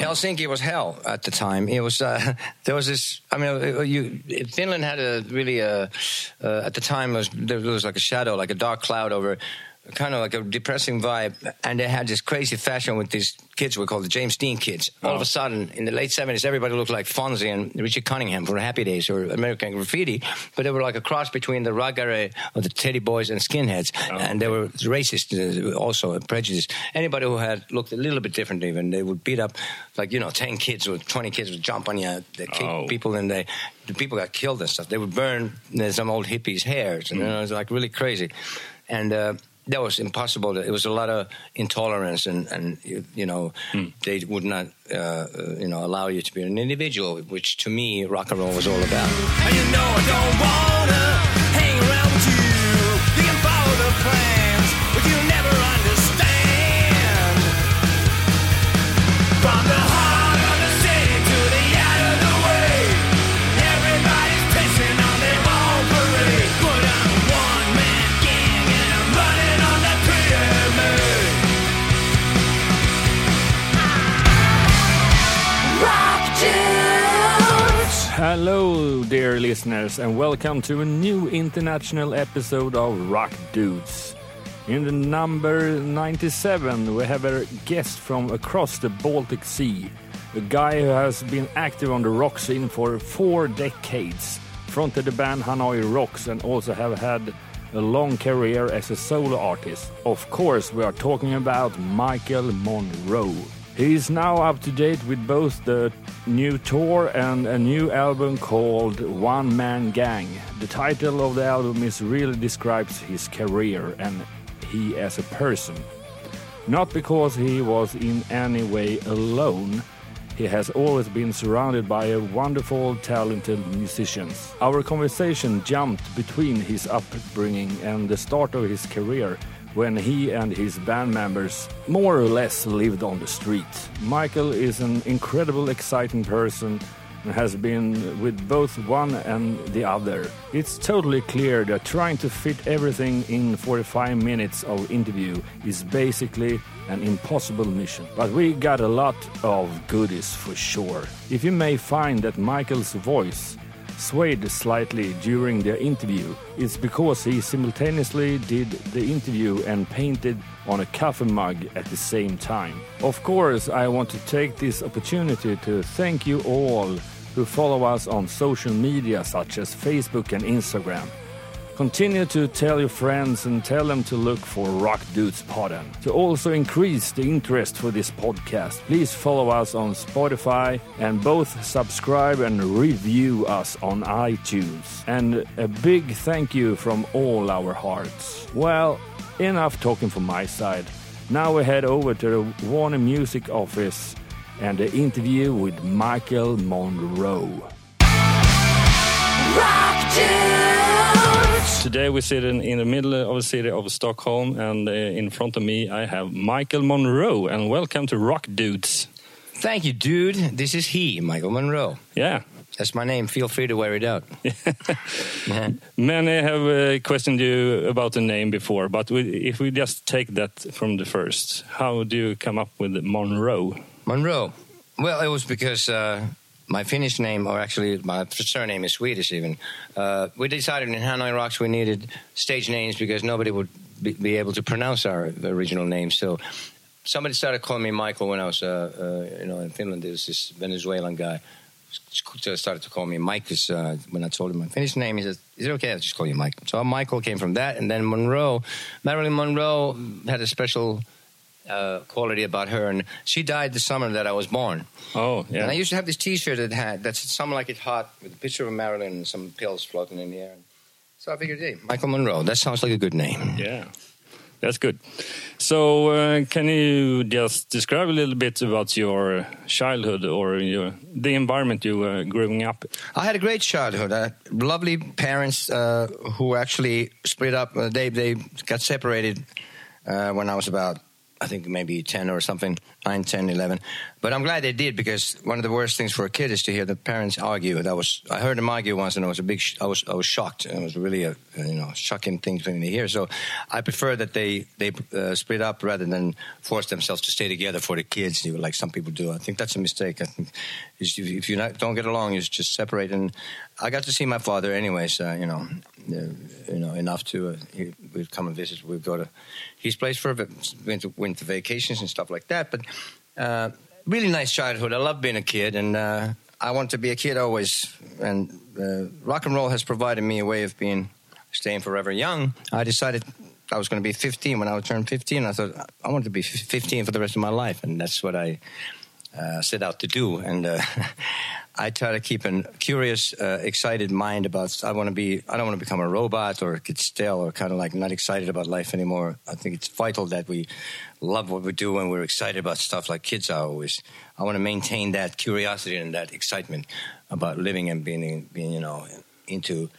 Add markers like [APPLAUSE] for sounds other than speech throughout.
Helsinki was hell at the time. It was uh, [LAUGHS] there was this. I mean, uh, you Finland had a really uh, uh, at the time was there was like a shadow, like a dark cloud over kind of like a depressing vibe. And they had this crazy fashion with these kids we called the James Dean kids. All of a Oh. sudden, in the late 70s, everybody looked like Fonzie and Richie Cunningham from Happy Days or American Graffiti. But they were like a cross between the raggare or the Teddy Boys and Skinheads. Oh, and they were racist uh, also, prejudiced. Anybody who had looked a little bit different even, they would beat up like, you know, 10 kids or 20 kids would jump on you, they kick Oh. people and they, the people got killed and stuff. They would burn uh, some old hippies' hairs. And you know, it was like really crazy. And, uh, that was impossible. It was a lot of intolerance, and, and you, you know, they would not, uh, uh, you know, allow you to be an individual, which to me, rock and roll was all about. Hello, dear listeners, and welcome to a new international episode of Rock Dudes. In the number 97, we have a guest from across the Baltic Sea, a guy who has been active on the rock scene for four decades, fronted the band Hanoi Rocks, and also have had a long career as a solo artist. Of course, we are talking about Michael Monroe. He is now up to date with both the new tour and a new album called One Man Gang. The title of the album is really describes his career and he as a person. Not because he was in any way alone, he has always been surrounded by a wonderful, talented musicians. Our conversation jumped between his upbringing and the start of his career when he and his band members more or less lived on the street. Michael is an incredible, exciting person and has been with both one and the other. It's totally clear that trying to fit everything in 45 minutes of interview is basically an impossible mission. But we got a lot of goodies for sure. If you may find that Michael's voice swayed slightly during the interview, it's because he simultaneously did the interview and painted on a coffee mug at the same time. Of course, I want to take this opportunity to thank you all who follow us on social media such as Facebook and Instagram. Continue to tell your friends and tell them to look for Rock Dudes Podden. To also increase the interest for this podcast, please follow us on Spotify and both subscribe and review us on iTunes. And a big thank you from all our hearts. Well, enough talking from my side. Now we head over to the Warner Music office and the interview with Michael Monroe. Rock Dudes. Today we sit in, in the middle of the city of Stockholm, and uh, in front of me I have Michael Monroe. And welcome to Rock Dudes. Thank you, dude. This is he, Michael Monroe. Yeah, That's my name. Feel free to wear it out. [LAUGHS] Many have uh, questioned you about the name before, but we, if we just take that from the first, how do you come up with Monroe? Monroe. Well, it was because uh, my Finnish name, or actually my surname is Swedish even. Uh, we decided in Hanoi Rocks we needed stage names because nobody would be, be able to pronounce our original name. So somebody started calling me Michael when I was, uh, uh, you know, in Finland. There was this Venezuelan guy. Started to call me Mike 'cause, uh, when I told him my Finnish name. He said, "Is it okay? I'll just call you Mike." So Michael came from that, and then Monroe, Marilyn Monroe had a special uh, quality about her, and she died the summer that I was born. Oh, yeah. And I used to have this T-shirt that had that said "Some Like It Hot" with a picture of Marilyn and some pills floating in the air. So I figured, hey, Michael Monroe. That sounds like a good name. Yeah, that's good. So, uh, can you just describe a little bit about your childhood or your, the environment you were growing up? I had a great childhood. I had lovely parents uh, who actually split up. Uh, they they got separated uh, when I was about I think maybe 10 or something, 9, 10, 11. But I'm glad they did because one of the worst things for a kid is to hear the parents argue. That was I heard them argue once, and I was a big. Sh- I was I was shocked. It was really a you know shocking thing to hear. So I prefer that they they uh, split up rather than force themselves to stay together for the kids, like some people do. I think that's a mistake. I think if you, not, don't get along, you just separate. And I got to see my father anyways. Uh, you know, uh, you know enough to uh, would come and visit. We'd go to his place for winter, winter vacations and stuff like that. But uh, really nice childhood. I love being a kid, and uh, I want to be a kid always. And uh, rock and roll has provided me a way of being staying forever young. I decided I was going to be 15 when I would turn 15. I thought I wanted to be 15 for the rest of my life, and that's what I uh, set out to do. And uh, [LAUGHS] I try to keep a curious, uh, excited mind about. I want to be. I don't want to become a robot or get stale or kind of like not excited about life anymore. I think it's vital that we love what we do and we're excited about stuff like kids are always. I want to maintain that curiosity and that excitement about living and being, being you know, into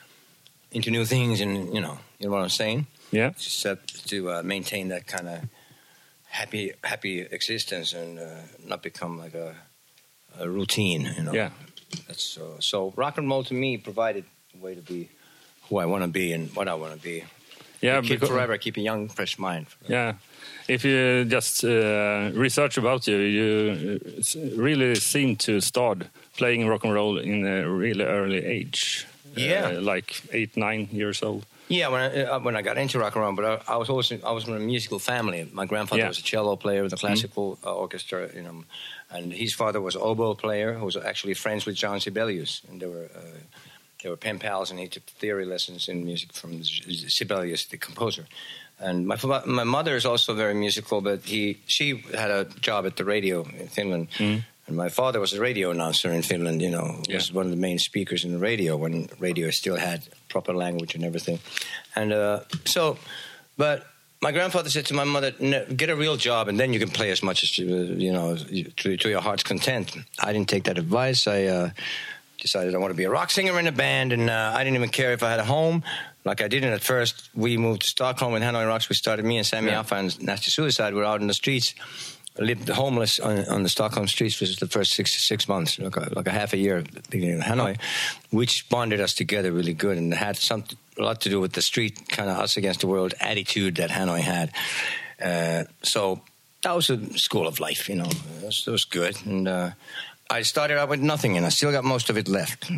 into new things and you know, you know what I'm saying. Yeah. Just to uh, maintain that kind of happy happy existence and uh, not become like a, a routine. You know. Yeah. That's so. So rock and roll to me provided a way to be who I want to be and what I want to be. Yeah. keep because- forever, keep a young, fresh mind. Yeah. If you just uh, research about you, you uh, really seem to start playing rock and roll in a really early age. Yeah. Uh, like eight, nine years old. Yeah, when I, uh, when I got into rock and roll, but I, I was always I was from a musical family. My grandfather Yeah. Mm-hmm. was a cello player with a classical uh, orchestra, you know, and his father was oboe player who was actually friends with John Sibelius, and they were uh, they were pen pals, and he took theory lessons in music from Sibelius, the composer. And my my mother is also very musical, but he she had a job at the radio in Finland. And my father was a radio announcer in Finland, you know, Yeah. was one of the main speakers in the radio when radio still had proper language and everything. And uh, so, but my grandfather said to my mother, "No, "Get a real job, and then you can play as much as you, you know to, to your heart's content." I didn't take that advice. I uh, decided I want to be a rock singer in a band, and uh, I didn't even care if I had a home. Like I didn't at first. We moved to Stockholm with Hanoi Rocks. We started me and Sammy Yeah. Yaffa and Nasty Suicide. We were out in the streets. Lived homeless on, on the Stockholm streets for the first six six months, like a, like a half a year in Hanoi, which bonded us together really good and had some a lot to do with the street kind of us against the world attitude that Hanoi had. Uh, so that was a school of life, you know. It was, it was good, and uh, I started out with nothing, and I still got most of it left.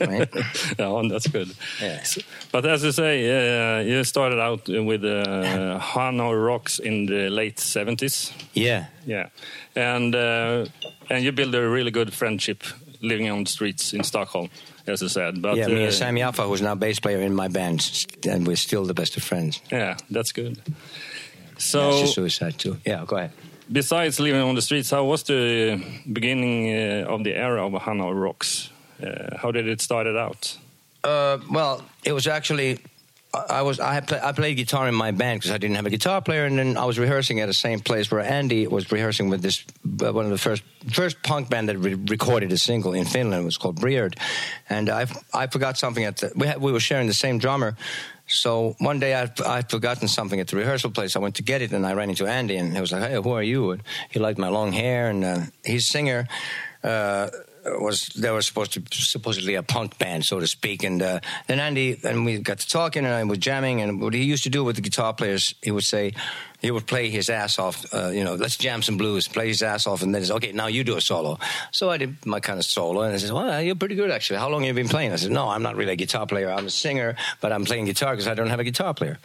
right? [LAUGHS] yeah, that's good. Yeah. But as you say, uh, you started out with uh, Hanoi Rocks in the late 70s. Yeah. Yeah, and uh, and you build a really good friendship living on the streets in Stockholm, as you said. But yeah, me uh, and Sammy Yaffa, who's now bass player in my band, and we're still the best of friends. yeah, that's good. So, just suicide too. Yeah, go ahead. Besides living on the streets, how was the beginning uh, of the era of Hanoi Rocks? Uh, how did it started out? Uh, well, it was actually I was I play, I played guitar in my band because I didn't have a guitar player, and then I was rehearsing at the same place where Andy was rehearsing with this uh, one of the first first punk band that re- recorded a single in Finland. It was called Briard, and I I forgot something at the we had, we were sharing the same drummer. So one day I I'd forgotten something at the rehearsal place. I went to get it, and I ran into Andy, and he was like, "Hey, who are you?" And he liked my long hair, and uh, his singer. Uh, was they were supposed to supposedly a punk band, so to speak. And uh, then Andy and we got to talking, and I was jamming. And what he used to do with the guitar players, he would say, he would play his ass off. Uh, you know, let's jam some blues, play his ass off, and then it's okay. Now you do a solo. So I did my kind of solo, and I said, well, you're pretty good actually. How long have you been playing? I said, no, I'm not really a guitar player. I'm a singer, but I'm playing guitar because I don't have a guitar player.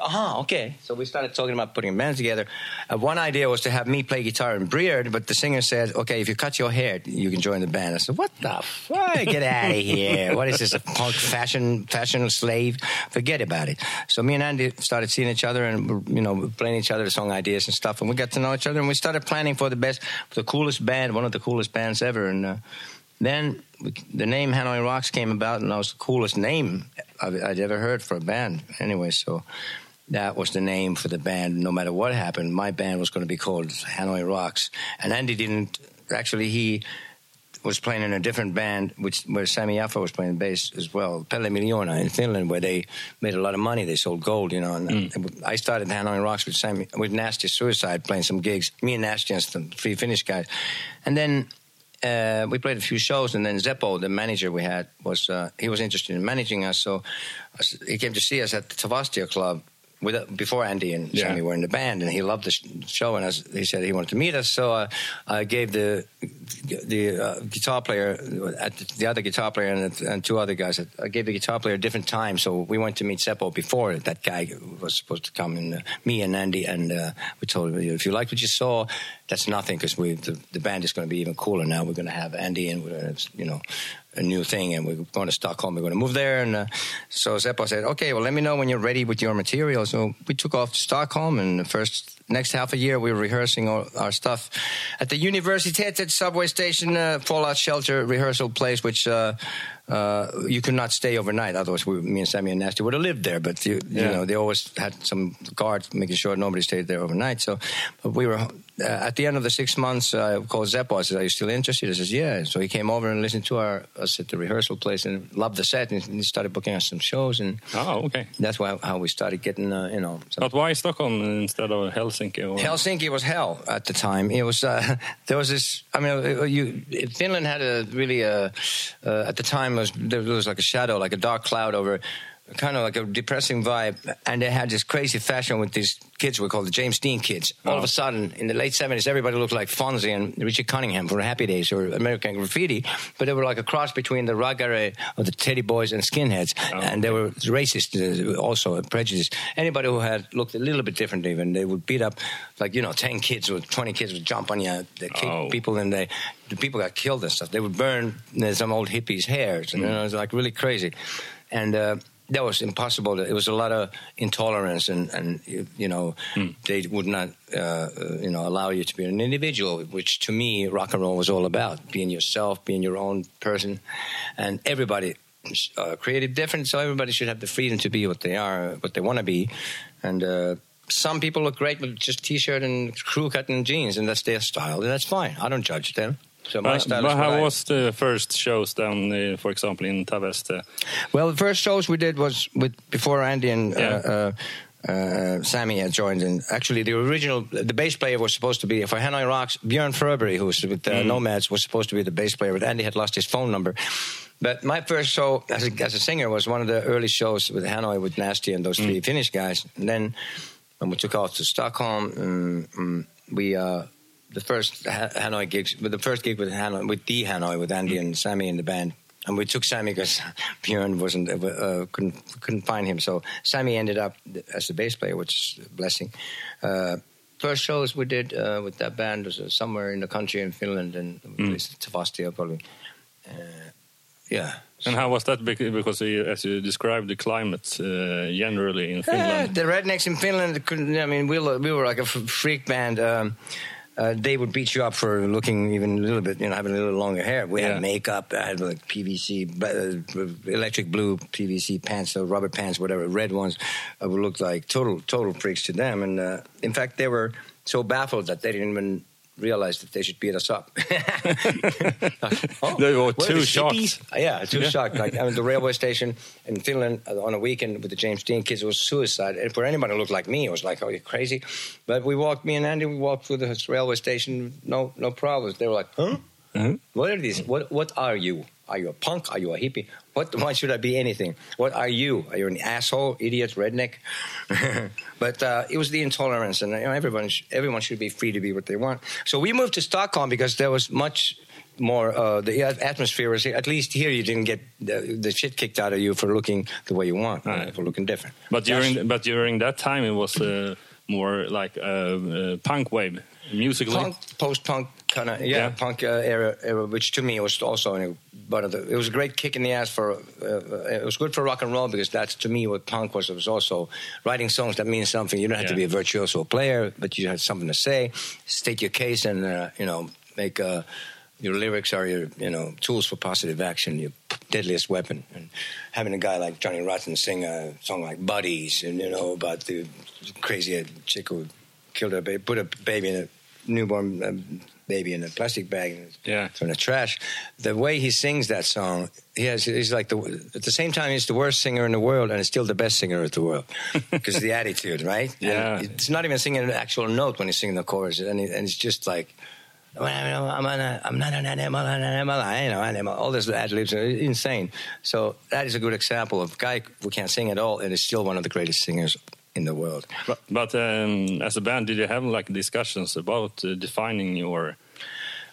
Uh-huh, okay. So we started talking about putting a band together. Uh, one idea was to have me play guitar in Briard, but the singer said, okay, if you cut your hair, you can join the band. I said, what the fuck? Get out of [LAUGHS] here. What is this, a punk fashion fashion slave? Forget about it. So me and Andy started seeing each other and, you know, playing each other song ideas and stuff. And we got to know each other and we started planning for the best, for the coolest band, one of the coolest bands ever. And uh, then the name Hanoi Rocks came about, and that was the coolest name I'd ever heard for a band. Anyway, so that was the name for the band. No matter what happened, my band was going to be called Hanoi Rocks. And Andy didn't actually. He was playing in a different band, which where Sammy Yaffa was playing bass as well, Pelle Miljoona in Finland, where they made a lot of money. They sold gold, you know. And Mm. I started Hanoi Rocks with Sammy, with Nasty Suicide, playing some gigs. Me and Nasty and some three Finnish guys, and then. Uh, we played a few shows, and then Seppo, the manager we had, was uh, he was interested in managing us. So uh, he came to see us at the Tavastia Club with, before Andy and Yeah. Sammy were in the band, and he loved the show. And as he said he wanted to meet us, so uh, I gave the the uh, guitar player, at the, the other guitar player, and, and two other guys. I gave the guitar player a different time, so we went to meet Seppo before that guy was supposed to come. And uh, me and Andy, and uh, we told him if you liked what you saw, that's nothing because we the, the band is going to be even cooler now. We're going to have Andy, and we're going to you know a new thing, and we're going to Stockholm. We're going to move there, and uh, so Seppo said, "Okay, well, let me know when you're ready with your material." So we took off to Stockholm, and the first next half a year we were rehearsing all our stuff at the Universitetet subway station, uh, fallout shelter rehearsal place, which. Uh, uh, you could not stay overnight, otherwise, we, me and Sammy and Nasty would have lived there. But you, you Yeah. know, they always had some guards making sure nobody stayed there overnight. So, but we were uh, at the end of the six months. I called Seppo. I said, "Are you still interested?" He says, "Yeah." So he came over and listened to our us at the rehearsal place and loved the set. And he started booking us some shows, and Oh, okay. that's why how we started getting, uh, you know. Some But why Stockholm instead of Helsinki? Or... Helsinki was hell at the time. It was uh, [LAUGHS] there was this. I mean, uh, you Finland had a really uh, uh, at the time was there was like a shadow, like a dark cloud over. Kind of like a depressing vibe, and they had this crazy fashion with these kids we called the James Dean kids. All of Oh. a sudden, in the late seventies, everybody looked like Fonzie and Richard Cunningham from Happy Days or American Graffiti, but they were like a cross between the raggare or the Teddy Boys and Skinheads, Oh, and they were racist uh, also, prejudiced. Anybody who had looked a little bit different, even they would beat up like you know ten kids or twenty kids would jump on you, they kick Oh. people, and they the people got killed and stuff. They would burn uh, some old hippies' hairs, and you know, it was like really crazy, and. Uh, that was impossible. It was a lot of intolerance, and, and you know, they would not, uh, uh, you know, allow you to be an individual. Which to me, rock and roll was all about: being yourself, being your own person, and everybody uh, created different. So everybody should have the freedom to be what they are, what they want to be, and. Uh, some people look great with just t-shirt and crew cut and jeans, and that's their style, and that's fine. I don't judge them. So my But, style but is how I- was the first shows down, uh, for example, in Tavastia? Well, the first shows we did was with before Andy and Yeah. uh, uh, uh, Sammy had joined. And actually, the original, the bass player was supposed to be for Hanoi Rocks. Björn Fröberg, who was with uh, Nomads, was supposed to be the bass player, but Andy had lost his phone number. But my first show as a, as a singer was one of the early shows with Hanoi with Nasty and those three Finnish guys. And then when we took off to Stockholm, um, um, we. Uh, the first ha- Hanoi gigs, the first gig with Hanoi, with the Hanoi, with Andy and Sammy in the band, and we took Sammy because [LAUGHS] Björn wasn't uh, uh, couldn't couldn't find him. So Sammy ended up as the bass player, which is a blessing. Uh, first shows we did uh, with that band was uh, somewhere in the country in Finland and Mm. Tavastia probably. Uh, yeah. And how was that? Because as you described, the climate uh, generally in Yeah, Finland. the rednecks in Finland couldn't. I mean, we were, we were like a freak band. Um, uh, they would beat you up for looking even a little bit, you know, having a little longer hair. We Yeah. had makeup. I had like PVC, uh, electric blue PVC pants, or rubber pants, whatever, red ones. Uh, we looked like total, total freaks to them. And uh, in fact, they were so baffled that they didn't even realize that they should beat us up. [LAUGHS] oh, They were too the shocked. hippies? Yeah, too Yeah. shocked. Like I mean, the railway station in Finland on a weekend with the James Dean kids it was suicide. And for anybody who looked like me, it was like, "Oh, you're crazy." But we walked, me and Andy, we walked through the railway station, no, no problems. They were like, "Huh? Mhm. What are these? What, what are you? Are you a punk? Are you a hippie? What? [LAUGHS] Why should I be anything? What are you? Are you an asshole, idiot, redneck? [LAUGHS] but uh, it was the intolerance, and you know, everyone, sh- everyone should be free to be what they want. So we moved to Stockholm because there was much more. Uh, the atmosphere was at least here. You didn't get the, the shit kicked out of you for looking the way you want, Right. for looking different. But That's- during but during that time, it was uh, more like a, punk wave musically. punk, post-punk kind of yeah, Yeah. punk uh, era, era, which to me was also you know, one of the. It was a great kick in the ass for. Uh, uh, it was good for rock and roll because that's to me what punk was. It was also writing songs that mean something. You don't have to be a virtuoso player, but you had something to say, state your case, and uh, you know make. Uh, your lyrics are your, you know, tools for positive action, your deadliest weapon. And having a guy like Johnny Rotten sing a song like "Bodies" and you know about the crazy chick who killed her baby, put a baby in a newborn um, baby in a plastic bag and Yeah. from the trash. The way he sings that song, he has he's like the at the same time he's the worst singer in the world and he's still the best singer in the world [LAUGHS] because the attitude, right? Yeah. And it's not even singing an actual note when he's singing the chorus, and, he, and it's just like. I'm, an, I'm not an animal, an animal, I know, animal. All those ad libs are insane. So that is a good example of a guy who can't sing at all and is still one of the greatest singers in the world. But, but um, as a band, did you have like discussions about uh, defining your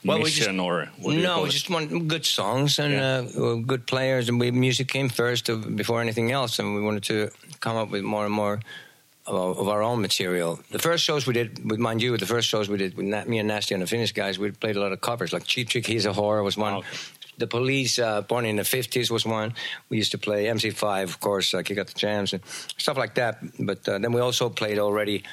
Well, we mission just- or what no, we just want good songs and Yeah. uh, good players, and we, music came first of, before anything else, and we wanted to come up with more and more of, of our own material. The first shows we did, with mind you, the first shows we did with me and Nasty and the Finnish guys, we played a lot of covers, like Cheap Trick, He's a Whore was one. Okay. The Police, uh, Born in the 50s was one. We used to play MC5, of course, uh, Kick Out the Jams and stuff like that. But uh, then we also played already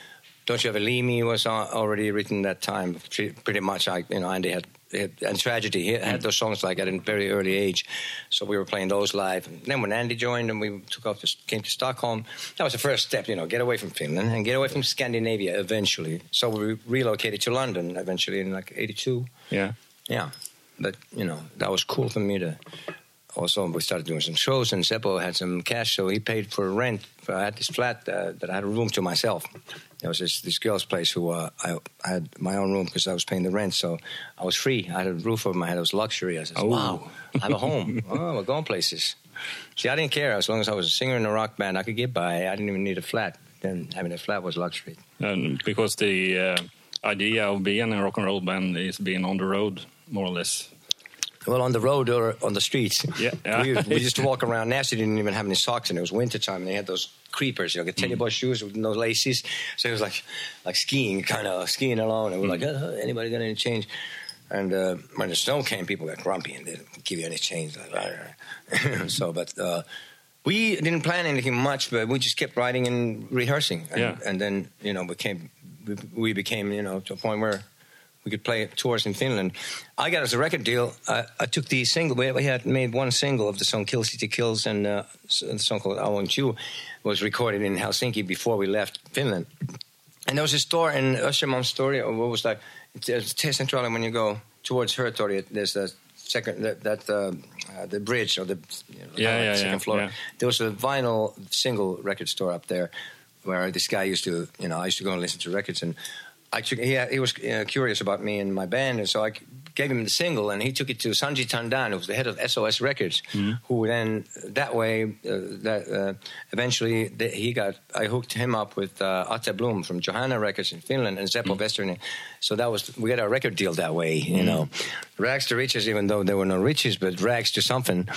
Don't You Ever Leave Me was already written that time. Pretty much, I, you know, Andy had, had and Tragedy. He had those songs like at a very early age, so we were playing those live. And then when Andy joined and we took off, to, came to Stockholm, that was the first step. You know, get away from Finland and get away from Scandinavia eventually. So we relocated to London eventually in like '82. yeah. Yeah, but you know that was cool for me to. Also, we started doing some shows, and Seppo had some cash, so he paid for rent. I had this flat uh, that I had a room to myself. There was this, this girl's place who uh, I, I had my own room because I was paying the rent, so I was free. I had a roof over my head. It was luxury. I said, Oh. "Wow, I have a home. [LAUGHS] oh, we're going places." See, I didn't care as long as I was a singer in a rock band. I could get by. I didn't even need a flat. Then having a flat was luxury. And because the uh, idea of being a rock and roll band is being on the road, more or less. Well, on the road or on the streets. [LAUGHS] Yeah, yeah. we, we used to walk [LAUGHS] around. Nasty didn't even have any socks, and it was wintertime, and they had those creepers, you know, teddy Mm. boy shoes with no laces. So it was like like skiing, kind of skiing alone. And we're like, Mm. uh, anybody got any change? And uh, when the snow came, people got grumpy and didn't give you any change. Like, [LAUGHS] so, but uh, we didn't plan anything much, but we just kept writing and rehearsing. And, Yeah. and then, you know, became we, we became, you know, to a point where we could play tours in Finland. I got us a record deal. I, I took the single. We, we had made one single of the song "Kill City Kills" and uh, the song called "I Want You" was recorded in Helsinki before we left Finland. And there was a store in Östermalm story, or what was that? It's T-Centralen when you go towards Hötorget. There's a second that, that uh, uh, the bridge or the you know, Yeah, yeah, second yeah, floor. yeah. There was a vinyl single record store up there where this guy used to, you know, I used to go and listen to records, and I took, he, he was uh, curious about me and my band, and so I gave him the single, and he took it to Sanji Tandan, who was the head of SOS Records, who then that way, uh, that uh, eventually th- he got, I hooked him up with uh, Atte Blom from Johanna Records in Finland and Seppo Vesterinen. So that was we got our record deal that way, you know, rags to riches, even though there were no riches, but rags to something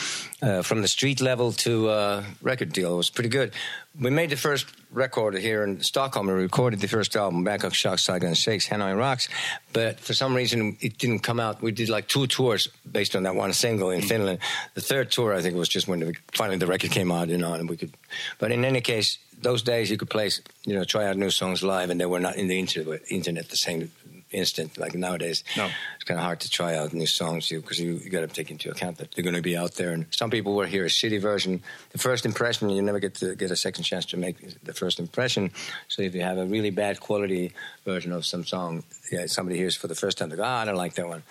uh, from the street level to uh, record deal. It was pretty good. We made the first record here in Stockholm. We recorded the first album, Bangkok Shocks, and Shakes, Hanoi Rocks. But for some reason, it didn't come out. We did like two tours based on that one single in Finland. The third tour, I think, was just when the, finally the record came out, you know, and we could. But in any case, those days you could play, you know, try out new songs live, and they were not in the internet, internet the same instant like nowadays. No. It's kind of hard to try out new songs because you, you got to take into account that they're going to be out there. And some people will hear a shitty version. The first impression, you never get to get a second chance to make the first impression. So if you have a really bad quality version of some song, yeah, somebody hears for the first time, they go, ah, I don't like that one.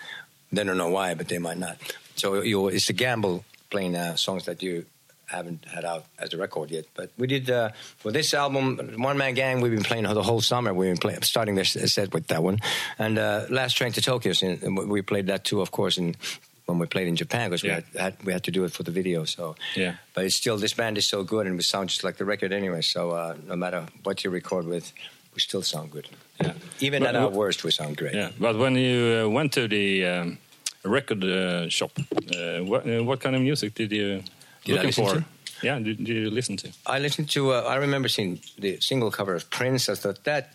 They don't know why, but they might not. So you, it's a gamble playing uh, songs that you haven't had out as a record yet. But we did uh, for this album, One Man Gang. We've been playing the whole summer. We've been playing, starting this set with that one, and uh, Last Train to Tokyo. we played that too, of course, in, when we played in Japan because Yeah. we had, had we had to do it for the video. So Yeah. but it's still this band is so good and we sound just like the record anyway. So uh, no matter what you record with, we still sound good. Yeah. Even But at our worst, we sound great. Yeah, but when you uh, went to the um, record uh, shop, uh, what, uh, what kind of music did you Did I looking listen for? to? Yeah, did, did you listen to? I listened to. Uh, I remember seeing the single cover of Prince. I thought that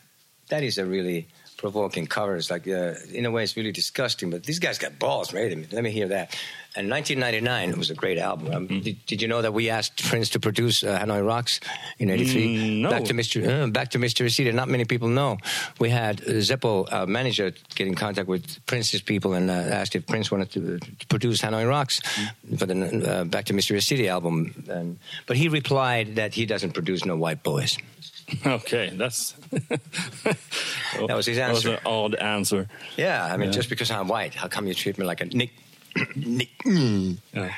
that is a really provoking cover. It's like, uh, in a way, it's really disgusting. But these guys got balls, right? Let me hear that. And 1999 it was a great album. Um, Mm-hmm. did, did you know that we asked Prince to produce uh, Hanoi Rocks in '83? Mm, no. Back to Mr. Uh, back to Mystery City. Not many people know. We had uh, Seppo, uh, manager, get in contact with Prince's people and uh, asked if Prince wanted to, to produce Hanoi Rocks Mm-hmm. for the uh, Back to Mystery City album. And, but he replied that he doesn't produce no white boys. Okay, that's [LAUGHS] That was his That was answer. an odd answer. Yeah, I mean, Yeah. just because I'm white, how come you treat me like a Nick? Yeah.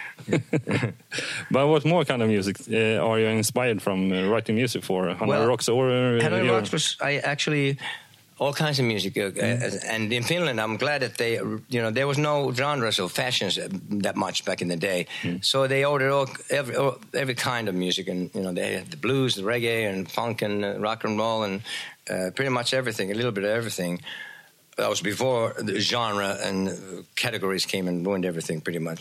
but what more kind of music uh, are you inspired from uh, writing music for? Hanoi Well, Rocks or uh, Hanoi Rocks was I actually all kinds of music, uh, uh, and in Finland, I'm glad that they, you know, there was no genres or fashions uh, that much back in the day, Mm. so they ordered all, every all, every kind of music, and you know, they had the blues, the reggae, and funk, and uh, rock and roll, and uh, pretty much everything, a little bit of everything. That was before the genre and categories came and ruined everything pretty much.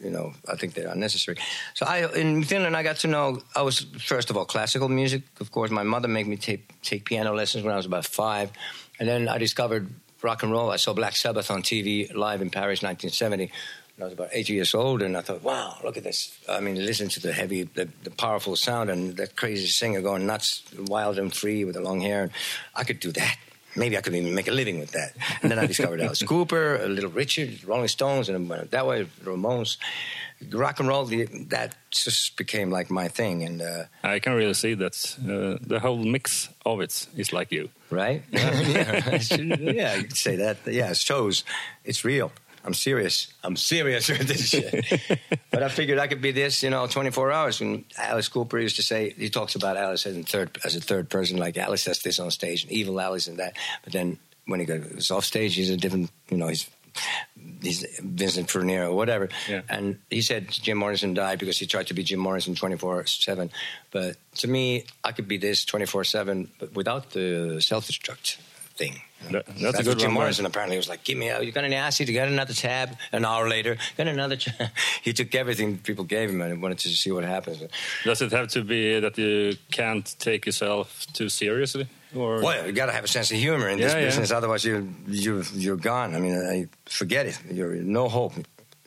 You know, I think they're unnecessary. So I, in Finland, I got to know. I was first of all classical music. Of course, my mother made me take take piano lessons when I was about five, and then I discovered rock and roll. I saw Black Sabbath on TV live in Paris, 1970. When I was about eight years old, and I thought, "Wow, look at this! I mean, listen to the heavy, the, the powerful sound, and that crazy singer going nuts, wild and free with the long hair. I could do that." Maybe I could even make a living with that. And then I discovered Alice Cooper, a Little Richard, Rolling Stones, and went that way, Ramones. Rock and roll, the, that just became like my thing. And uh, I can really see that uh, the whole mix of it is like you. right, [LAUGHS] yeah, [LAUGHS] yeah, you could say that. Yeah, it shows it's real. I'm serious. I'm serious [LAUGHS] with this shit. but I figured I could be this, you know, 24 hours. And Alice Cooper used to say, he talks about Alice as, in third, as a third person, like Alice does this on stage, and evil Alice and that. But then when he goes off stage, he's a different, you know, he's he's Vincent Furnier or whatever. Yeah. And he said Jim Morrison died because he tried to be Jim Morrison 24 7. But to me, I could be this 24 7, but without the self destruct thing. That- that's a good Jim Morrison apparently was like, give me, a, you got any acid? You got another tab? An hour later, got another tab. [LAUGHS] he took everything people gave him and wanted to see what happens. Does it have to be that you can't take yourself too seriously? Or Well, you got to have a sense of humor in this Yeah, yeah. business, otherwise you you you're gone. I mean, I, forget it. You're no hope.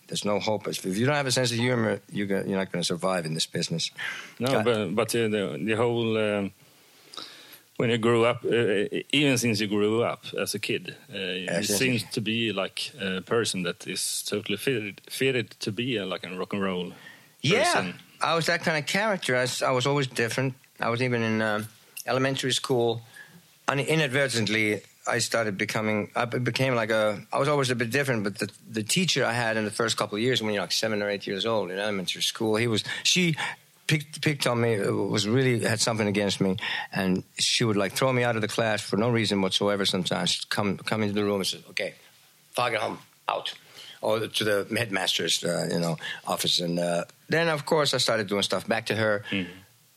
There's no hope. If you don't have a sense of humor, you're you're not going to survive in this business. no, but but uh, the the whole um, when you grew up, uh, even since you grew up as a kid, uh, you seem to be like a person that is totally fitted fitted to be a, like a rock and roll. Yeah, person. I was that kind of character. I was, I was always different. I was even in um elementary school. Un- inadvertently, I started becoming. I became like a. I was always a bit different. But the the teacher I had in the first couple of years, when you're like seven or eight years old in elementary school, he was she. Picked, picked on me uh, was really had something against me. And she would like throw me out of the class for no reason whatsoever sometimes. She'd come come into the room and say okay Fagerholm out. Or to the headmaster's uh, you know office. And uh, then of course I started doing stuff back to her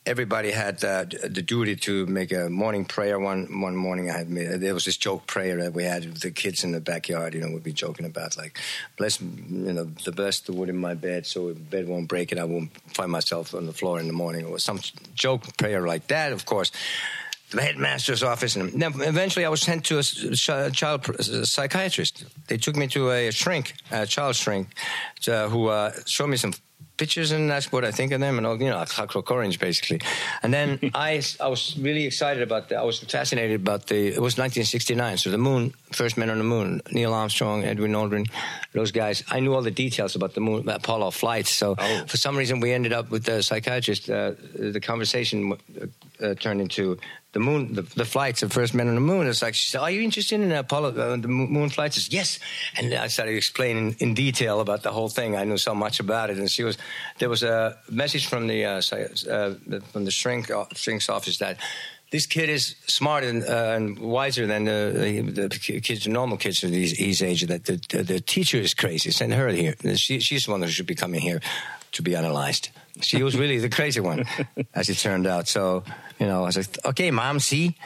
everybody had uh, the duty to make a morning prayer one one morning I had made, there was this joke prayer that we had with the kids in the backyard you know we'd be joking about like bless you know the bless the wood in my bed so the bed won't break and I won't find myself on the floor in the morning or some joke prayer like that of course the headmaster's office, and then eventually I was sent to a child psychiatrist. They took me to a shrink, a child shrink, uh, who uh, showed me some pictures, and that's what I think of them, and all, you know, a clockwork orange, basically. And then [LAUGHS] I, I was really excited about that. I was fascinated about the. It was 1969, so the moon, first men on the moon, Neil Armstrong, Edwin Aldrin, those guys. I knew all the details about the moon, Apollo flights. So Oh. for some reason, we ended up with the psychiatrist. Uh, the conversation uh, turned into the moon, the, the flights of first men on the moon. It's like, she said, "Are you interested in Apollo, uh, the moon flights?" I said, yes, and I started explaining in detail about the whole thing. I knew so much about it, and she was. There was a message from the uh, uh, from the shrink uh, shrink's office that. This kid is smarter and, uh, and wiser than the, the, the kids, normal kids of his, his age. That the, the, the teacher is crazy. Send her here. She, she's the one who should be coming here to be analyzed. She was really the crazy one, [LAUGHS] as it turned out. So, you know, I was like, okay, mom, see?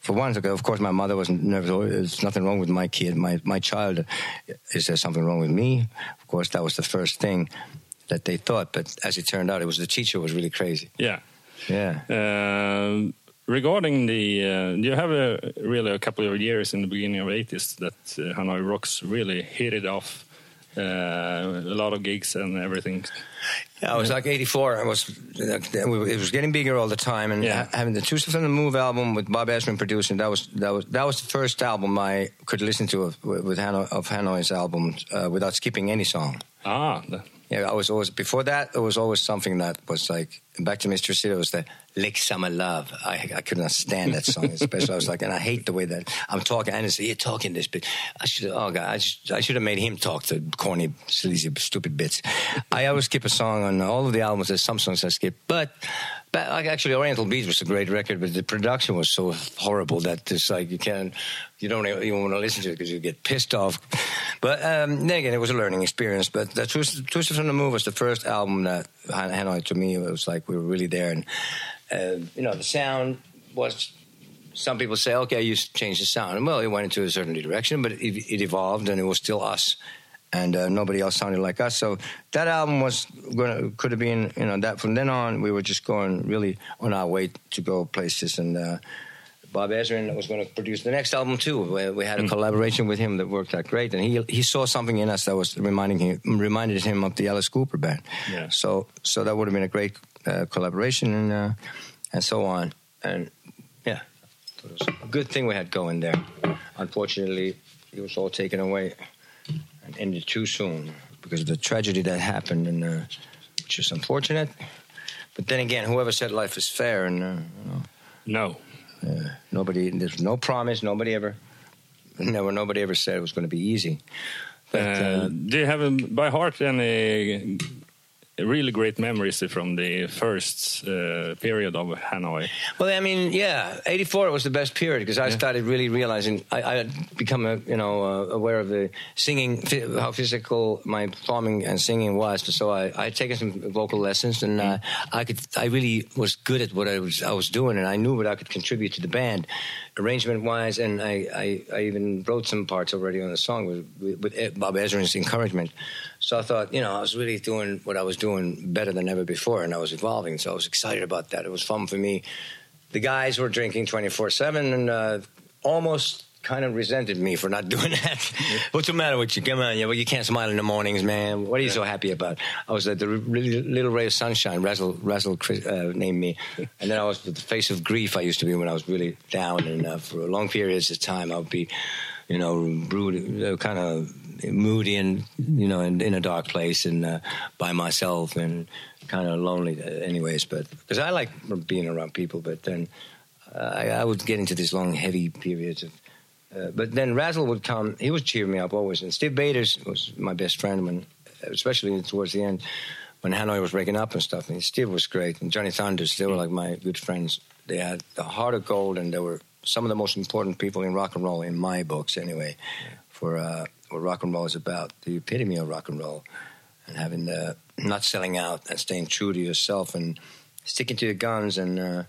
For once, okay, of course, my mother wasn't nervous. Oh, There's nothing wrong with my kid, my, my child. Is there something wrong with me? Of course, that was the first thing that they thought. But as it turned out, it was the teacher was really crazy. Yeah. Yeah. Um, regarding the, uh, you have a, really a couple of years in the beginning of 80s that uh, Hanoi Rocks really hit it off. Uh, a lot of gigs and everything. Yeah, it was like '84. It was it was getting bigger all the time, and Yeah. having the Two Steps on the Move album with Bob Ezrin producing that was that was that was the first album I could listen to of, with Hanoi, of Hanoi's album uh, without skipping any song. Ah, Yeah, I was always before that. It was always something that was like back to Mystery City. It was the Lick Summer Love. I I couldn't stand that song, [LAUGHS] especially. I was like, and I hate the way that I'm talking. And it's you're talking this bit. I should. Oh God, I just I should have made him talk the corny, sleazy, stupid bits. I always skip a song on all of the albums. There's some songs I skip, but. But like actually, Oriental Beat was a great record, but the production was so horrible that it's like you can't, you don't even want to listen to it because you get pissed off. But um, then again, it was a learning experience. But the Two Steps, Two Steps from the Move was the first album that Han- Hanoi to me it was like we were really there, and uh, you know the sound was. Some people say, okay, you changed the sound. Well, it went into a certain direction, but it, it evolved, and it was still us and uh, nobody else sounded like us. So that album was gonna could have been you know that from then on we were just going really on our way to go places and. Uh, Bob Ezrin was going to produce the next album too. We, we had a collaboration with him that worked out great, and he he saw something in us that was reminding him reminded him of the Alice Cooper band. Yeah. So so that would have been a great uh, collaboration and uh, and so on. And yeah, it was a good thing we had going there. Unfortunately, it was all taken away and ended too soon because of the tragedy that happened, and uh, which is unfortunate. But then again, whoever said life is fair, and uh, you know, No. uh, nobody, there's no promise. Nobody ever, never, nobody ever said it was going to be easy. But Uh, do you have by heart any really great memories from the first uh, period of Hanoi? Well, I mean, yeah, '84 was the best period because I started really realizing I, I had become, a, you know, uh, aware of the singing, how physical my performing and singing was. So I, I had taken some vocal lessons, and uh, I could, I really was good at what I was, I was doing, and I knew what I could contribute to the band, arrangement wise, and I, I, I even wrote some parts already on the song with, with, with Bob Ezrin's encouragement. So I thought, you know, I was really doing what I was doing better than ever before, and I was evolving. So I was excited about that. It was fun for me. The guys were drinking 24 7 and uh, almost kind of resented me for not [LAUGHS] doing that. [LAUGHS] What's the matter with you? Come on, yeah, well, you can't smile in the mornings, man. What are you so happy about? I was like the really little ray of sunshine. Razzle, Razzle uh, named me, [LAUGHS] and then I was the face of grief. I used to be when I was really down, and uh, for long periods of time, I would be, you know, brooding, kind of moody and you know, in, in a dark place and uh, by myself and kind of lonely, anyways. But because I like being around people, but then uh, I, I would get into these long, heavy periods of. Uh, but then Razzle would come. He would cheer me up always. And Stiv Bators was my best friend when, especially towards the end, when Hanoi was breaking up and stuff. And Steve was great. And Johnny Thunders, they were like my good friends. They had the heart of gold, and they were some of the most important people in rock and roll in my books, anyway. For uh, what rock and roll is about, the epitome of rock and roll, and having the not selling out and staying true to yourself and sticking to your guns and uh,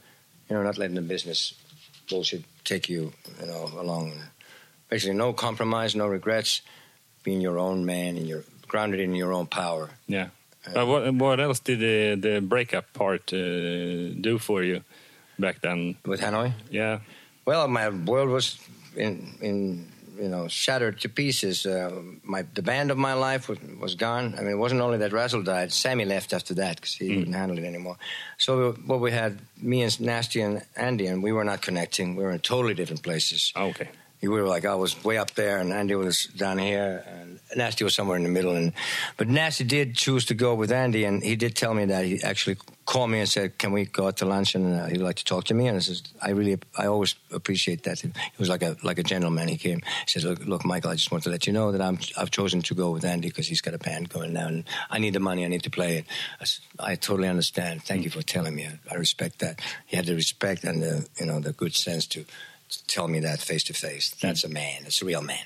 you know not letting the business bullshit take you you know along. Basically, no compromise, no regrets. Being your own man and you're grounded in your own power. Yeah. Uh, what, what else did the, the breakup part uh, do for you back then? With Hanoi, Yeah. well, my world was in in you know shattered to pieces. Uh, my the band of my life was, was gone. I mean, it wasn't only that Razzle died. Sammy left after that because he couldn't handle it anymore. So what we had, me and Nasty and Andy, and we were not connecting. We were in totally different places. Okay. We were like I was way up there and Andy was down here and Nasty was somewhere in the middle. And but Nasty did choose to go with Andy and he did tell me that he actually called me and said can we go out to lunch? And uh, he'd like to talk to me. And I says I really I always appreciate that. He was like a like a gentleman. He came he said look, look Michael I just want to let you know that I'm I've chosen to go with Andy because he's got a band going now and I need the money. I need to play it. I, said, I totally understand. Thank you for telling me. I, I respect that. He had the respect and the you know the good sense to tell me that face to face. That's a man. That's a real man.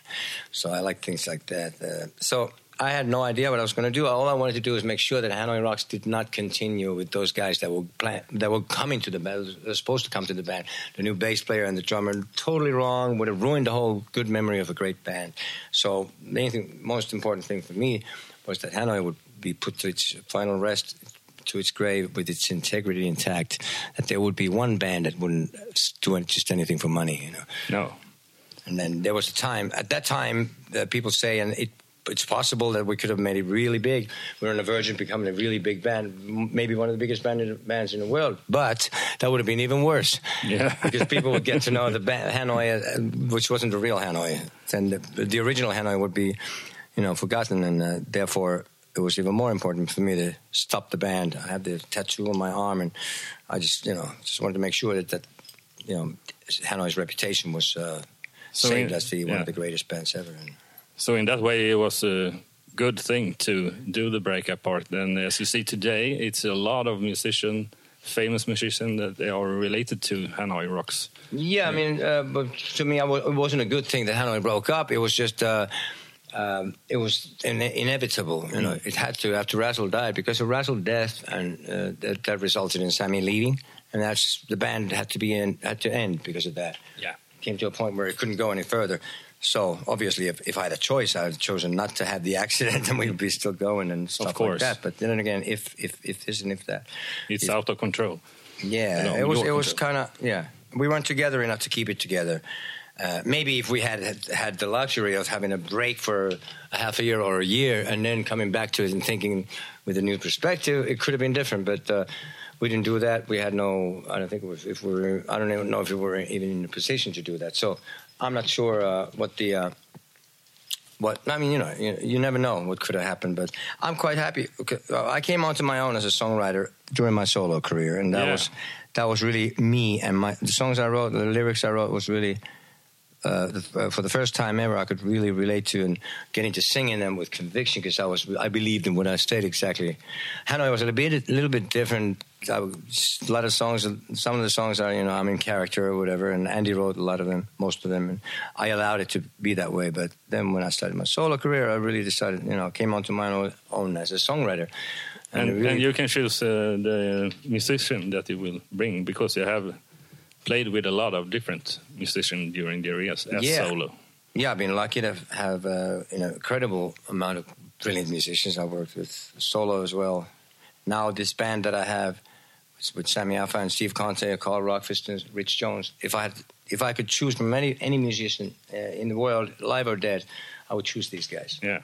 So I like things like that. Uh, so I had no idea what I was going to do. All I wanted to do was make sure that Hanoi Rocks did not continue with those guys that were plan- that were coming to the band, were supposed to come to the band. The new bass player and the drummer, totally wrong. Would have ruined the whole good memory of a great band. So the most important thing for me was that Hanoi would be put to its final rest to its grave with its integrity intact, that there would be one band that wouldn't do just anything for money, you know. No. And then there was a time, at that time, uh, people say, and it, it's possible that we could have made it really big. We're on the verge of becoming a really big band, m- maybe one of the biggest band in, bands in the world. But that would have been even worse. Yeah. [LAUGHS] because people would get to know the band, Hanoi, uh, which wasn't the real Hanoi. Then the, the original Hanoi would be, you know, forgotten, and uh, therefore it was even more important for me to stop the band. I had the tattoo on my arm, and I just, you know, just wanted to make sure that, that you know, Hanoi's reputation was uh, So saved in- as the, one of the greatest bands ever. And So in that way, it was a good thing to do the breakup part. And as you see today, it's a lot of musician, famous musicians that they are related to Hanoi Rocks. Yeah, I mean, uh, but to me, I it wasn't a good thing that Hanoi broke up. It was just, uh, um, it was in- inevitable. You know, it had to after Razzle died because of Razzle death, and uh, that, that resulted in Sammy leaving, and that's the band had to be in, had to end because of that. Yeah. came to a point where it couldn't go any further. So obviously, if, if I had a choice, I would have chosen not to have the [LAUGHS] accident, and we'd be still going and stuff course. like that. But then again, if if if this and if that, It's If- out of control. yeah, No, it was it was kind of yeah. We weren't together enough to keep it together. Uh, maybe if we had, had the luxury of having a break for a half a year or a year and then coming back to it and thinking with a new perspective, it could have been different. But uh, we didn't do that. We had no. I don't think it was, if we were. I don't even know if we were even in a position to do that. So I'm not sure uh, what the. Uh, what I mean, you know, you, you never know what could have happened, but I'm quite happy. I came onto my own as a songwriter during my solo career, and that Yeah. was that was really me and my the songs I wrote, the lyrics I wrote was really. Uh, the, uh, for the first time ever, I could really relate to and get into singing them with conviction because I was I believed in what I said exactly. Hanoi was a little bit a little bit different. I, a lot of songs, some of the songs are you know I'm in character or whatever, and Andy wrote a lot of them, most of them, and I allowed it to be that way. But then when I started my solo career, I really decided you know came onto my own, own as a songwriter. And, it really- and you can choose uh, the musician that you will bring because you have played with a lot of different musicians during the years as Yeah. solo. Yeah, I've been lucky to have uh, you know, incredible amount of brilliant musicians. I worked with solo as well. Now this band that I have with Sammy Yaffa and Steve Conte, Karl Rockfist, and Rich Jones. If I had, if I could choose from any any musician uh, in the world, live or dead, I would choose these guys. Yeah.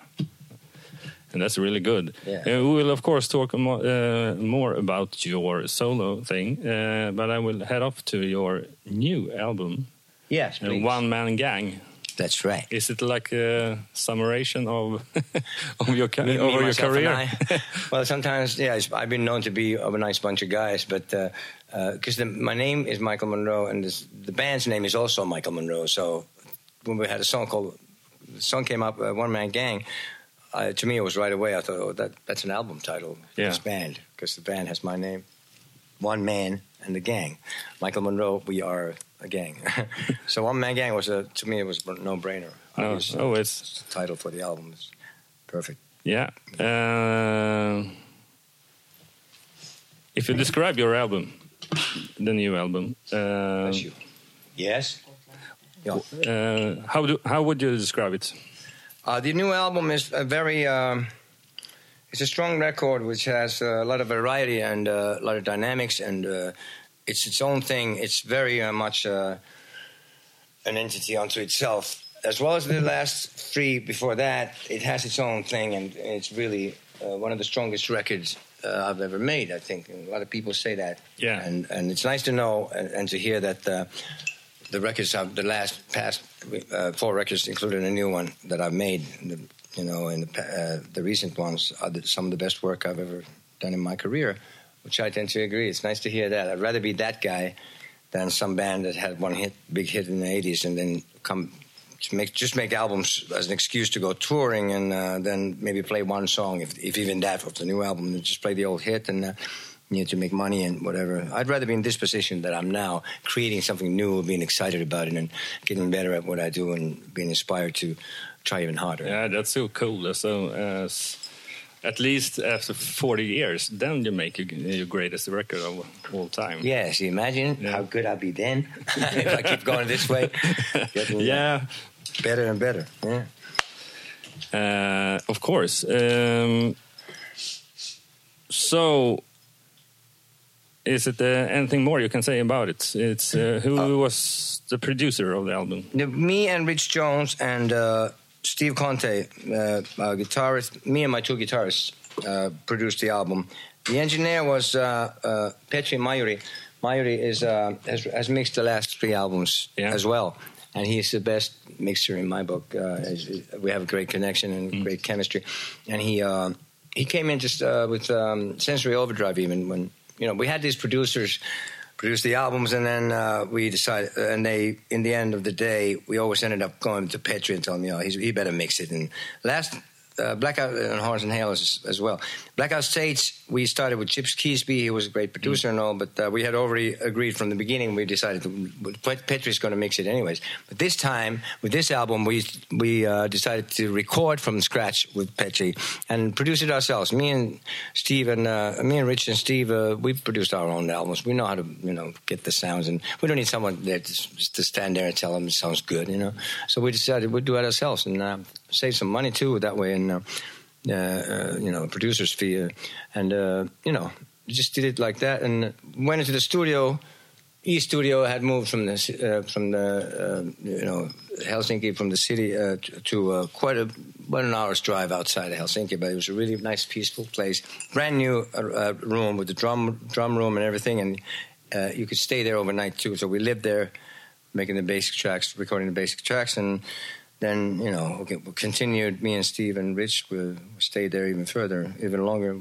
And that's really good. Yeah. Uh, we will, of course, talk more, uh, more about your solo thing, uh, but I will head off to your new album, Yes, uh, please. One Man Gang. That's right. Is it like a summation of [LAUGHS] of your Me- me, your career? [LAUGHS] Well, sometimes, yeah, it's- I've been known to be of a nice bunch of guys, but because my name is Michael Monroe and this, the band's name is also Michael Monroe, so when we had a song called, the song came up, uh, One Man Gang. Uh, to me, it was right away. I thought, oh, that that's an album title for Yeah. this band because the band has my name, One Man and the Gang. Michael Monroe, we are a gang. [LAUGHS] so One Man Gang was a to me it was a no brainer. No, oh, it's It's the title for the album. It's perfect. yeah. Uh, if you describe your album, the new album, uh. Yes. Uh, how do how would you describe it? Uh, the new album is a very. Um, it's a strong record which has a lot of variety and uh, a lot of dynamics, and uh, it's its own thing. It's very uh, much uh, an entity unto itself, as well as the last three before that. It has its own thing, and it's really uh, one of the strongest records uh, I've ever made. I think and a lot of people say that. Yeah. and and it's nice to know and, and to hear that. Uh, the records of the last past uh, four records, including a new one that I've made. The, you know, and the, uh, the recent ones are the, some of the best work I've ever done in my career, which I tend to agree. It's nice to hear that. I'd rather be that guy than some band that had one hit, big hit in the '80s, and then come make just make albums as an excuse to go touring, and uh, then maybe play one song, if, if even that of the new album, and just play the old hit and. Uh, you know, to make money and whatever. I'd rather be in this position that I'm now, creating something new, being excited about it, and getting better at what I do, and being inspired to try even harder. Yeah, that's so cool. So, as at least after 40 years, then you make your, your greatest record of all time. Yes, you imagine Yeah. how good I'll be then [LAUGHS] if I keep going this way. [LAUGHS] Yeah, better and better. Yeah. uh, of course. Um, so, is it uh, anything more you can say about it? It's uh, who was the producer of the album? Me and Rich Jones and uh, Steve Conte, uh, our guitarist, me and my two guitarists uh, produced the album. The engineer was uh, uh, Petri Majuri. Majuri is, uh, has, has mixed the last three albums Yeah. as well. And he's the best mixer in my book. Uh, we have a great connection and great chemistry. And he, uh, he came in just uh, with um, Sensory Overdrive. Even when you know we had these producers produce the albums, and then uh, we decided, and they in the end of the day, we always ended up going to Petri and telling him, you know, he better mix it. And last. Uh, Blackout and Horns and Halos, as well. Blackout States, we started with Chips Kiesbye. He was a great producer and all, but uh, we had already agreed from the beginning. We decided to, Petri's going to mix it anyways. But this time, with this album, we we uh, decided to record from scratch with Petri and produce it ourselves. Me and Steve and uh, me and Rich and Steve, uh, we produced our own albums. We know how to you know get the sounds, and we don't need someone there to, to stand there and tell them it sounds good. You know, so we decided we'd do it ourselves and uh, save some money too that way. And uh, uh, uh, you know, producer's fee, uh, and uh, you know, just did it like that, and went into the studio. E Studio had moved from the from the you know Helsinki from the city to, quite a about an hour's drive outside of Helsinki, but it was a really nice, peaceful place. Brand new room with the drum drum room and everything, and uh, you could stay there overnight too. So we lived there, making the basic tracks, recording the basic tracks, and then you know we we continued. Me and Steve and Rich we, we stayed there even further, even longer,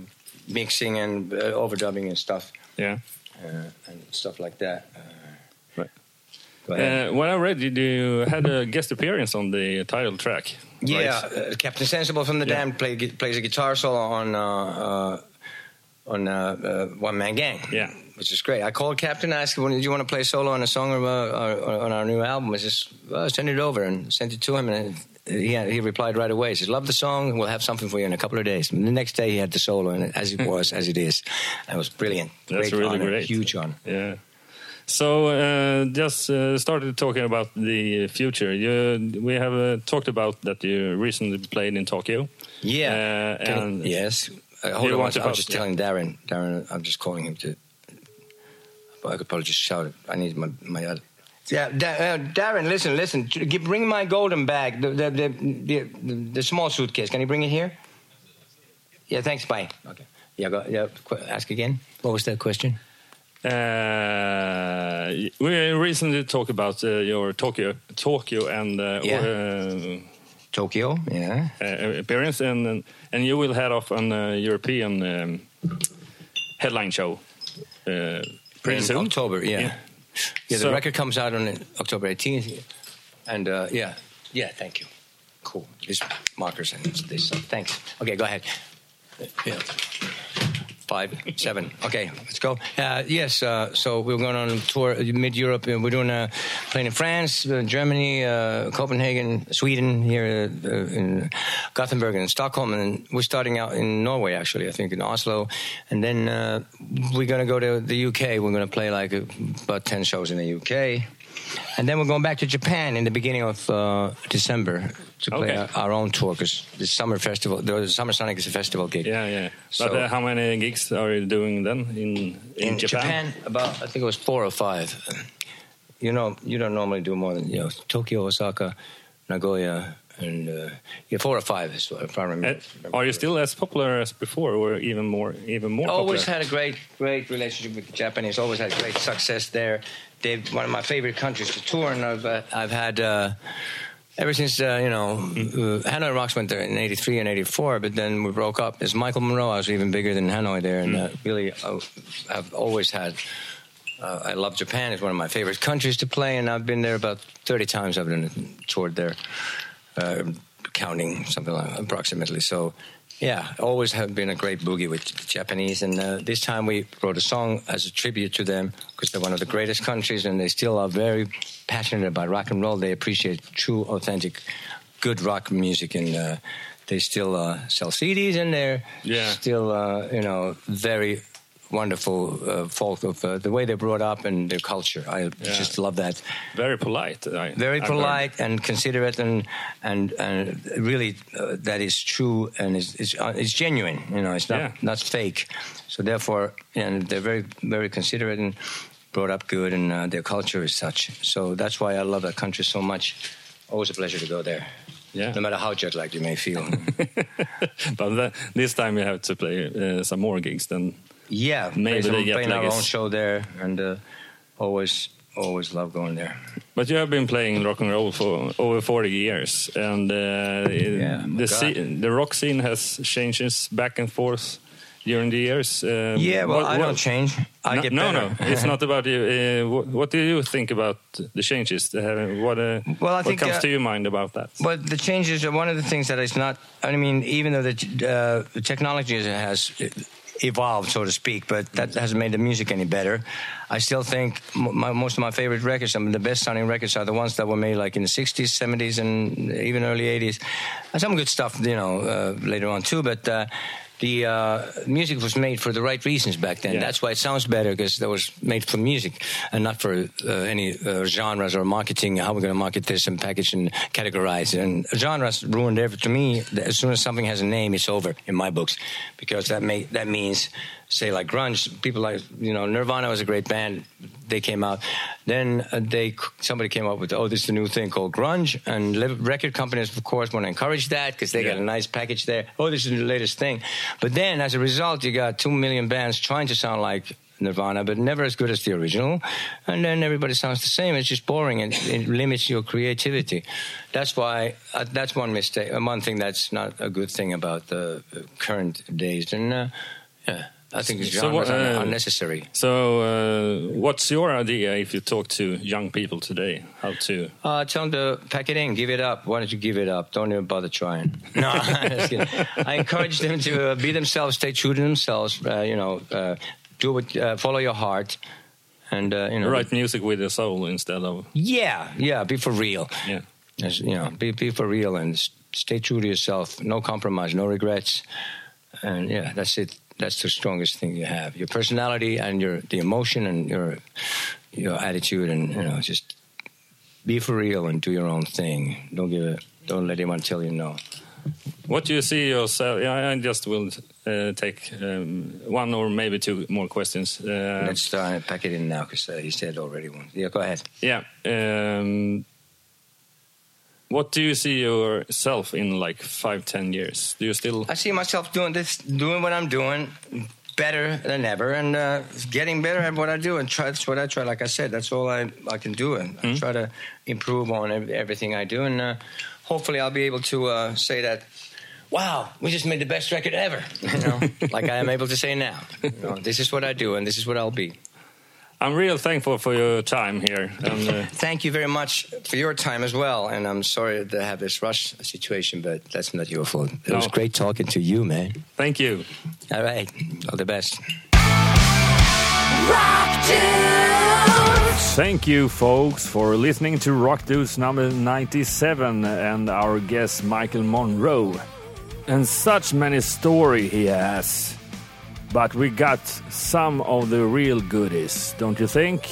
mixing and uh, overdubbing and stuff Yeah. uh, and stuff like that. Uh, Right. Uh, when I read you, you had a guest appearance on the title track. yeah, right? uh, Captain Sensible from the Yeah. Damned play, plays a guitar solo on uh, uh, on uh, uh, One Man Gang. Yeah. Which is great. I called Captain, asked him, "Do you want to play solo on a song or, uh, on our new album?" I just well, send it over and sent it to him, and he he replied right away. He says, "Love the song. We'll have something for you in a couple of days." And the next day, he had the solo, and as it was, as it is, and it was brilliant. That's great really honor, great. huge honor. Yeah. So uh, just uh, started talking about the future. You, we have uh, talked about that you recently played in Tokyo. Yeah. Uh, and yes. Uh, hold You on. want I was host, just yeah. telling Darren. Darren, I'm just calling him to. But I could probably just shout it. I need my my other. Yeah, da- uh, Darren, listen, listen. Give, bring my golden bag, the the, the the the small suitcase. Can you bring it here? Yeah, thanks. Bye. Okay. Yeah, go, yeah. qu- Ask again. What was that question? Uh, we recently talked about uh, your Tokyo, Tokyo and uh, Yeah. Tokyo. Yeah. uh, appearance, and and you will head off on a European um, headline show uh, pretty in soon. October. Yeah. Yeah. Yeah, the So- record comes out on October 18th, and uh, yeah, yeah. Thank you. Cool. These markers and this. Thanks. Okay, go ahead. Yeah. Five, seven. Okay, let's go. Uh, yes, uh, so we're going on a tour mid Europe. and We're doing a playing in France, uh, Germany, uh, Copenhagen, Sweden, here uh, in Gothenburg and Stockholm, and we're starting out in Norway. Actually, I think in Oslo, and then uh, we're going to go to the UK. We're going to play like uh, about ten shows in the UK. And then we're going back to Japan in the beginning of uh, December to play Okay. our, our own tour because the summer festival, the Summer Sonic is a festival gig. Yeah, yeah. So- but uh, how many gigs are you doing then in in, Japan? about I think it was four or five. You know, you don't normally do more than you know Tokyo, Osaka, Nagoya, and uh, yeah, four or five is what if I remember. Are you still as popular as before, or even more, even more? always popular? had a great, great relationship with the Japanese. Always had great success there. They're one of my favorite countries to tour, and I've uh, I've had uh, ever since uh, you know uh, Hanoi Rocks went there in '83 and '84, but then we broke up. As Michael Monroe, I was even bigger than Hanoi there, and uh, really uh, I've always had. Uh, I love Japan. It's one of my favorite countries to play, and I've been there about 30 times. I've been toured there, uh, counting something like approximately. So, yeah, always have been a great boogie with the Japanese. And uh, this time we wrote a song as a tribute to them because they're one of the greatest countries, and they still are very passionate about rock and roll. They appreciate true, authentic, good rock music, and uh, they still uh, sell CDs, and they're Yeah. still, uh, you know, very wonderful uh, folk of uh, the way they're brought up and their culture. I just love that. very polite. I, Very polite and considerate, and and and really uh, that is true and is it's, uh, it's genuine. You know, it's not Yeah. not fake. So therefore, and they're very very considerate and brought up good, and uh, their culture is such. So that's why I love that country so much. Always a pleasure to go there. Yeah. No matter how jet lagged you may feel. [LAUGHS] but the, this time you have to play uh, some more gigs than Yeah, Maybe play some- the playing our own show there, and uh, always always love going there. But you have been playing rock and roll for over 40 years, and uh, Yeah, the scene, the rock scene has changes back and forth during the years. Uh, Yeah, well, what- I what- don't change. I no, get no, better. no, it's not about you. Uh, what, what do you think about the changes? Uh, what uh, Well, I think, comes uh, to your mind about that? But the changes are one of the things that is not. I mean, even though the uh, the technology has evolved, so to speak, but that hasn't made the music any better. I still think my, most of my favorite records, some of the best sounding records, are the ones that were made like in the '60s, '70s, and even early '80s. And some good stuff, you know, uh, later on too. But uh, the uh, music was made for the right reasons back then. Yeah. That's why it sounds better because it was made for music and not for uh, any uh, genres or marketing. How we're going to market this and package and categorize. it. And genres ruined everything. To me, as soon as something has a name, it's over in my books because that may, that means say like grunge. People like you know Nirvana was a great band. They came out. Then uh, they somebody came up with oh this is the new thing called grunge and record companies of course want to encourage that because they got a nice package there. Oh this is the latest thing. But then as a result you got two million bands trying to sound like Nirvana, but never as good as the original. And then everybody sounds the same. It's just boring and it limits your creativity. That's why uh, that's one mistake. Uh, one thing that's not a good thing about the uh, current days. And uh, yeah, I think So genres what, are uh, unnecessary. So, uh, what's your idea if you talk to young people today? How to? Uh, tell them to pack it in, give it up. Why don't you give it up? Don't even bother trying. [LAUGHS] No. I encourage them to uh, be themselves, stay true to themselves. Uh, you know, uh, do what, uh, follow your heart, and uh, you know, Write music with your soul instead of Yeah, yeah, be for real. yeah. As, you know, be be for real and stay true to yourself. No compromise, no regrets, and yeah, that's it. That's the strongest thing you have. Your personality and your the emotion and your your attitude, and you know, just be for real and do your own thing. Don't give a don't let anyone tell you no. What do you see yourself? Yeah, I just will uh, take um, one or maybe two more questions. Uh, Let's start pack it in now because uh, he said already one. Yeah, go ahead. yeah. Um, what do you see yourself in like five, ten years? Do you still? I see myself doing this, doing what I'm doing better than ever, and uh, getting better at what I do. And try, that's what I try. Like I said, that's all I, I can do. And I try to improve on everything I do. And uh, hopefully, I'll be able to uh, say that. Wow, we just made the best record ever. You know, [LAUGHS] like I am able to say now. You know, this is what I do, and this is what I'll be. I'm real thankful for your time here. And, uh, [LAUGHS] Thank you very much for your time as well. And I'm sorry to have this rush situation, but that's not your fault. It was great talking to you, man. thank you. All right, all the best. Rock Thank you, folks, for listening to Rock Dudes number 97 and our guest Michael Monroe. And such many story he has. But we got some of the real goodies, don't you think?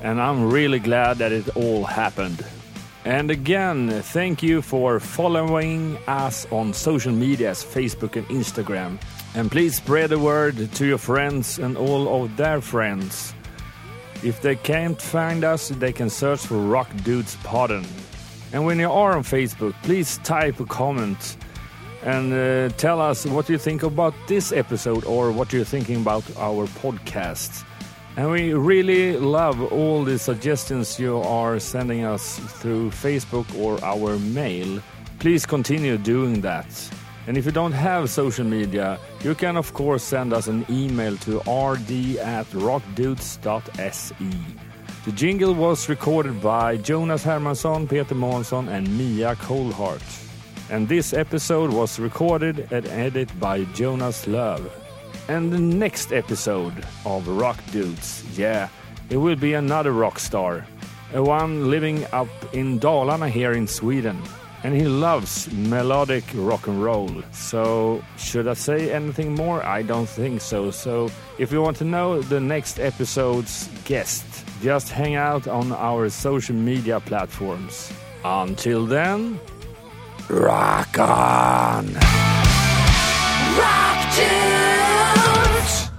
And I'm really glad that it all happened. And again, thank you for following us on social medias, Facebook and Instagram. And please spread the word to your friends and all of their friends. If they can't find us, they can search for Rock Dudes Pardon. And when you are on Facebook, please type a comment and uh, tell us what you think about this episode or what you're thinking about our podcast. And we really love all the suggestions you are sending us through Facebook or our mail. Please continue doing that. And if you don't have social media, you can of course send us an email to rd at rockdudes.se. The jingle was recorded by Jonas Hermansson, Peter Månsson, and Mia Colhart. And this episode was recorded and edited by Jonas Love. And the next episode of Rock Dudes, yeah, it will be another rock star. A one living up in Dalarna here in Sweden. And he loves melodic rock and roll. So, should I say anything more? I don't think so. So, if you want to know the next episode's guest, just hang out on our social media platforms. Until then, Rock on. Rock tunes.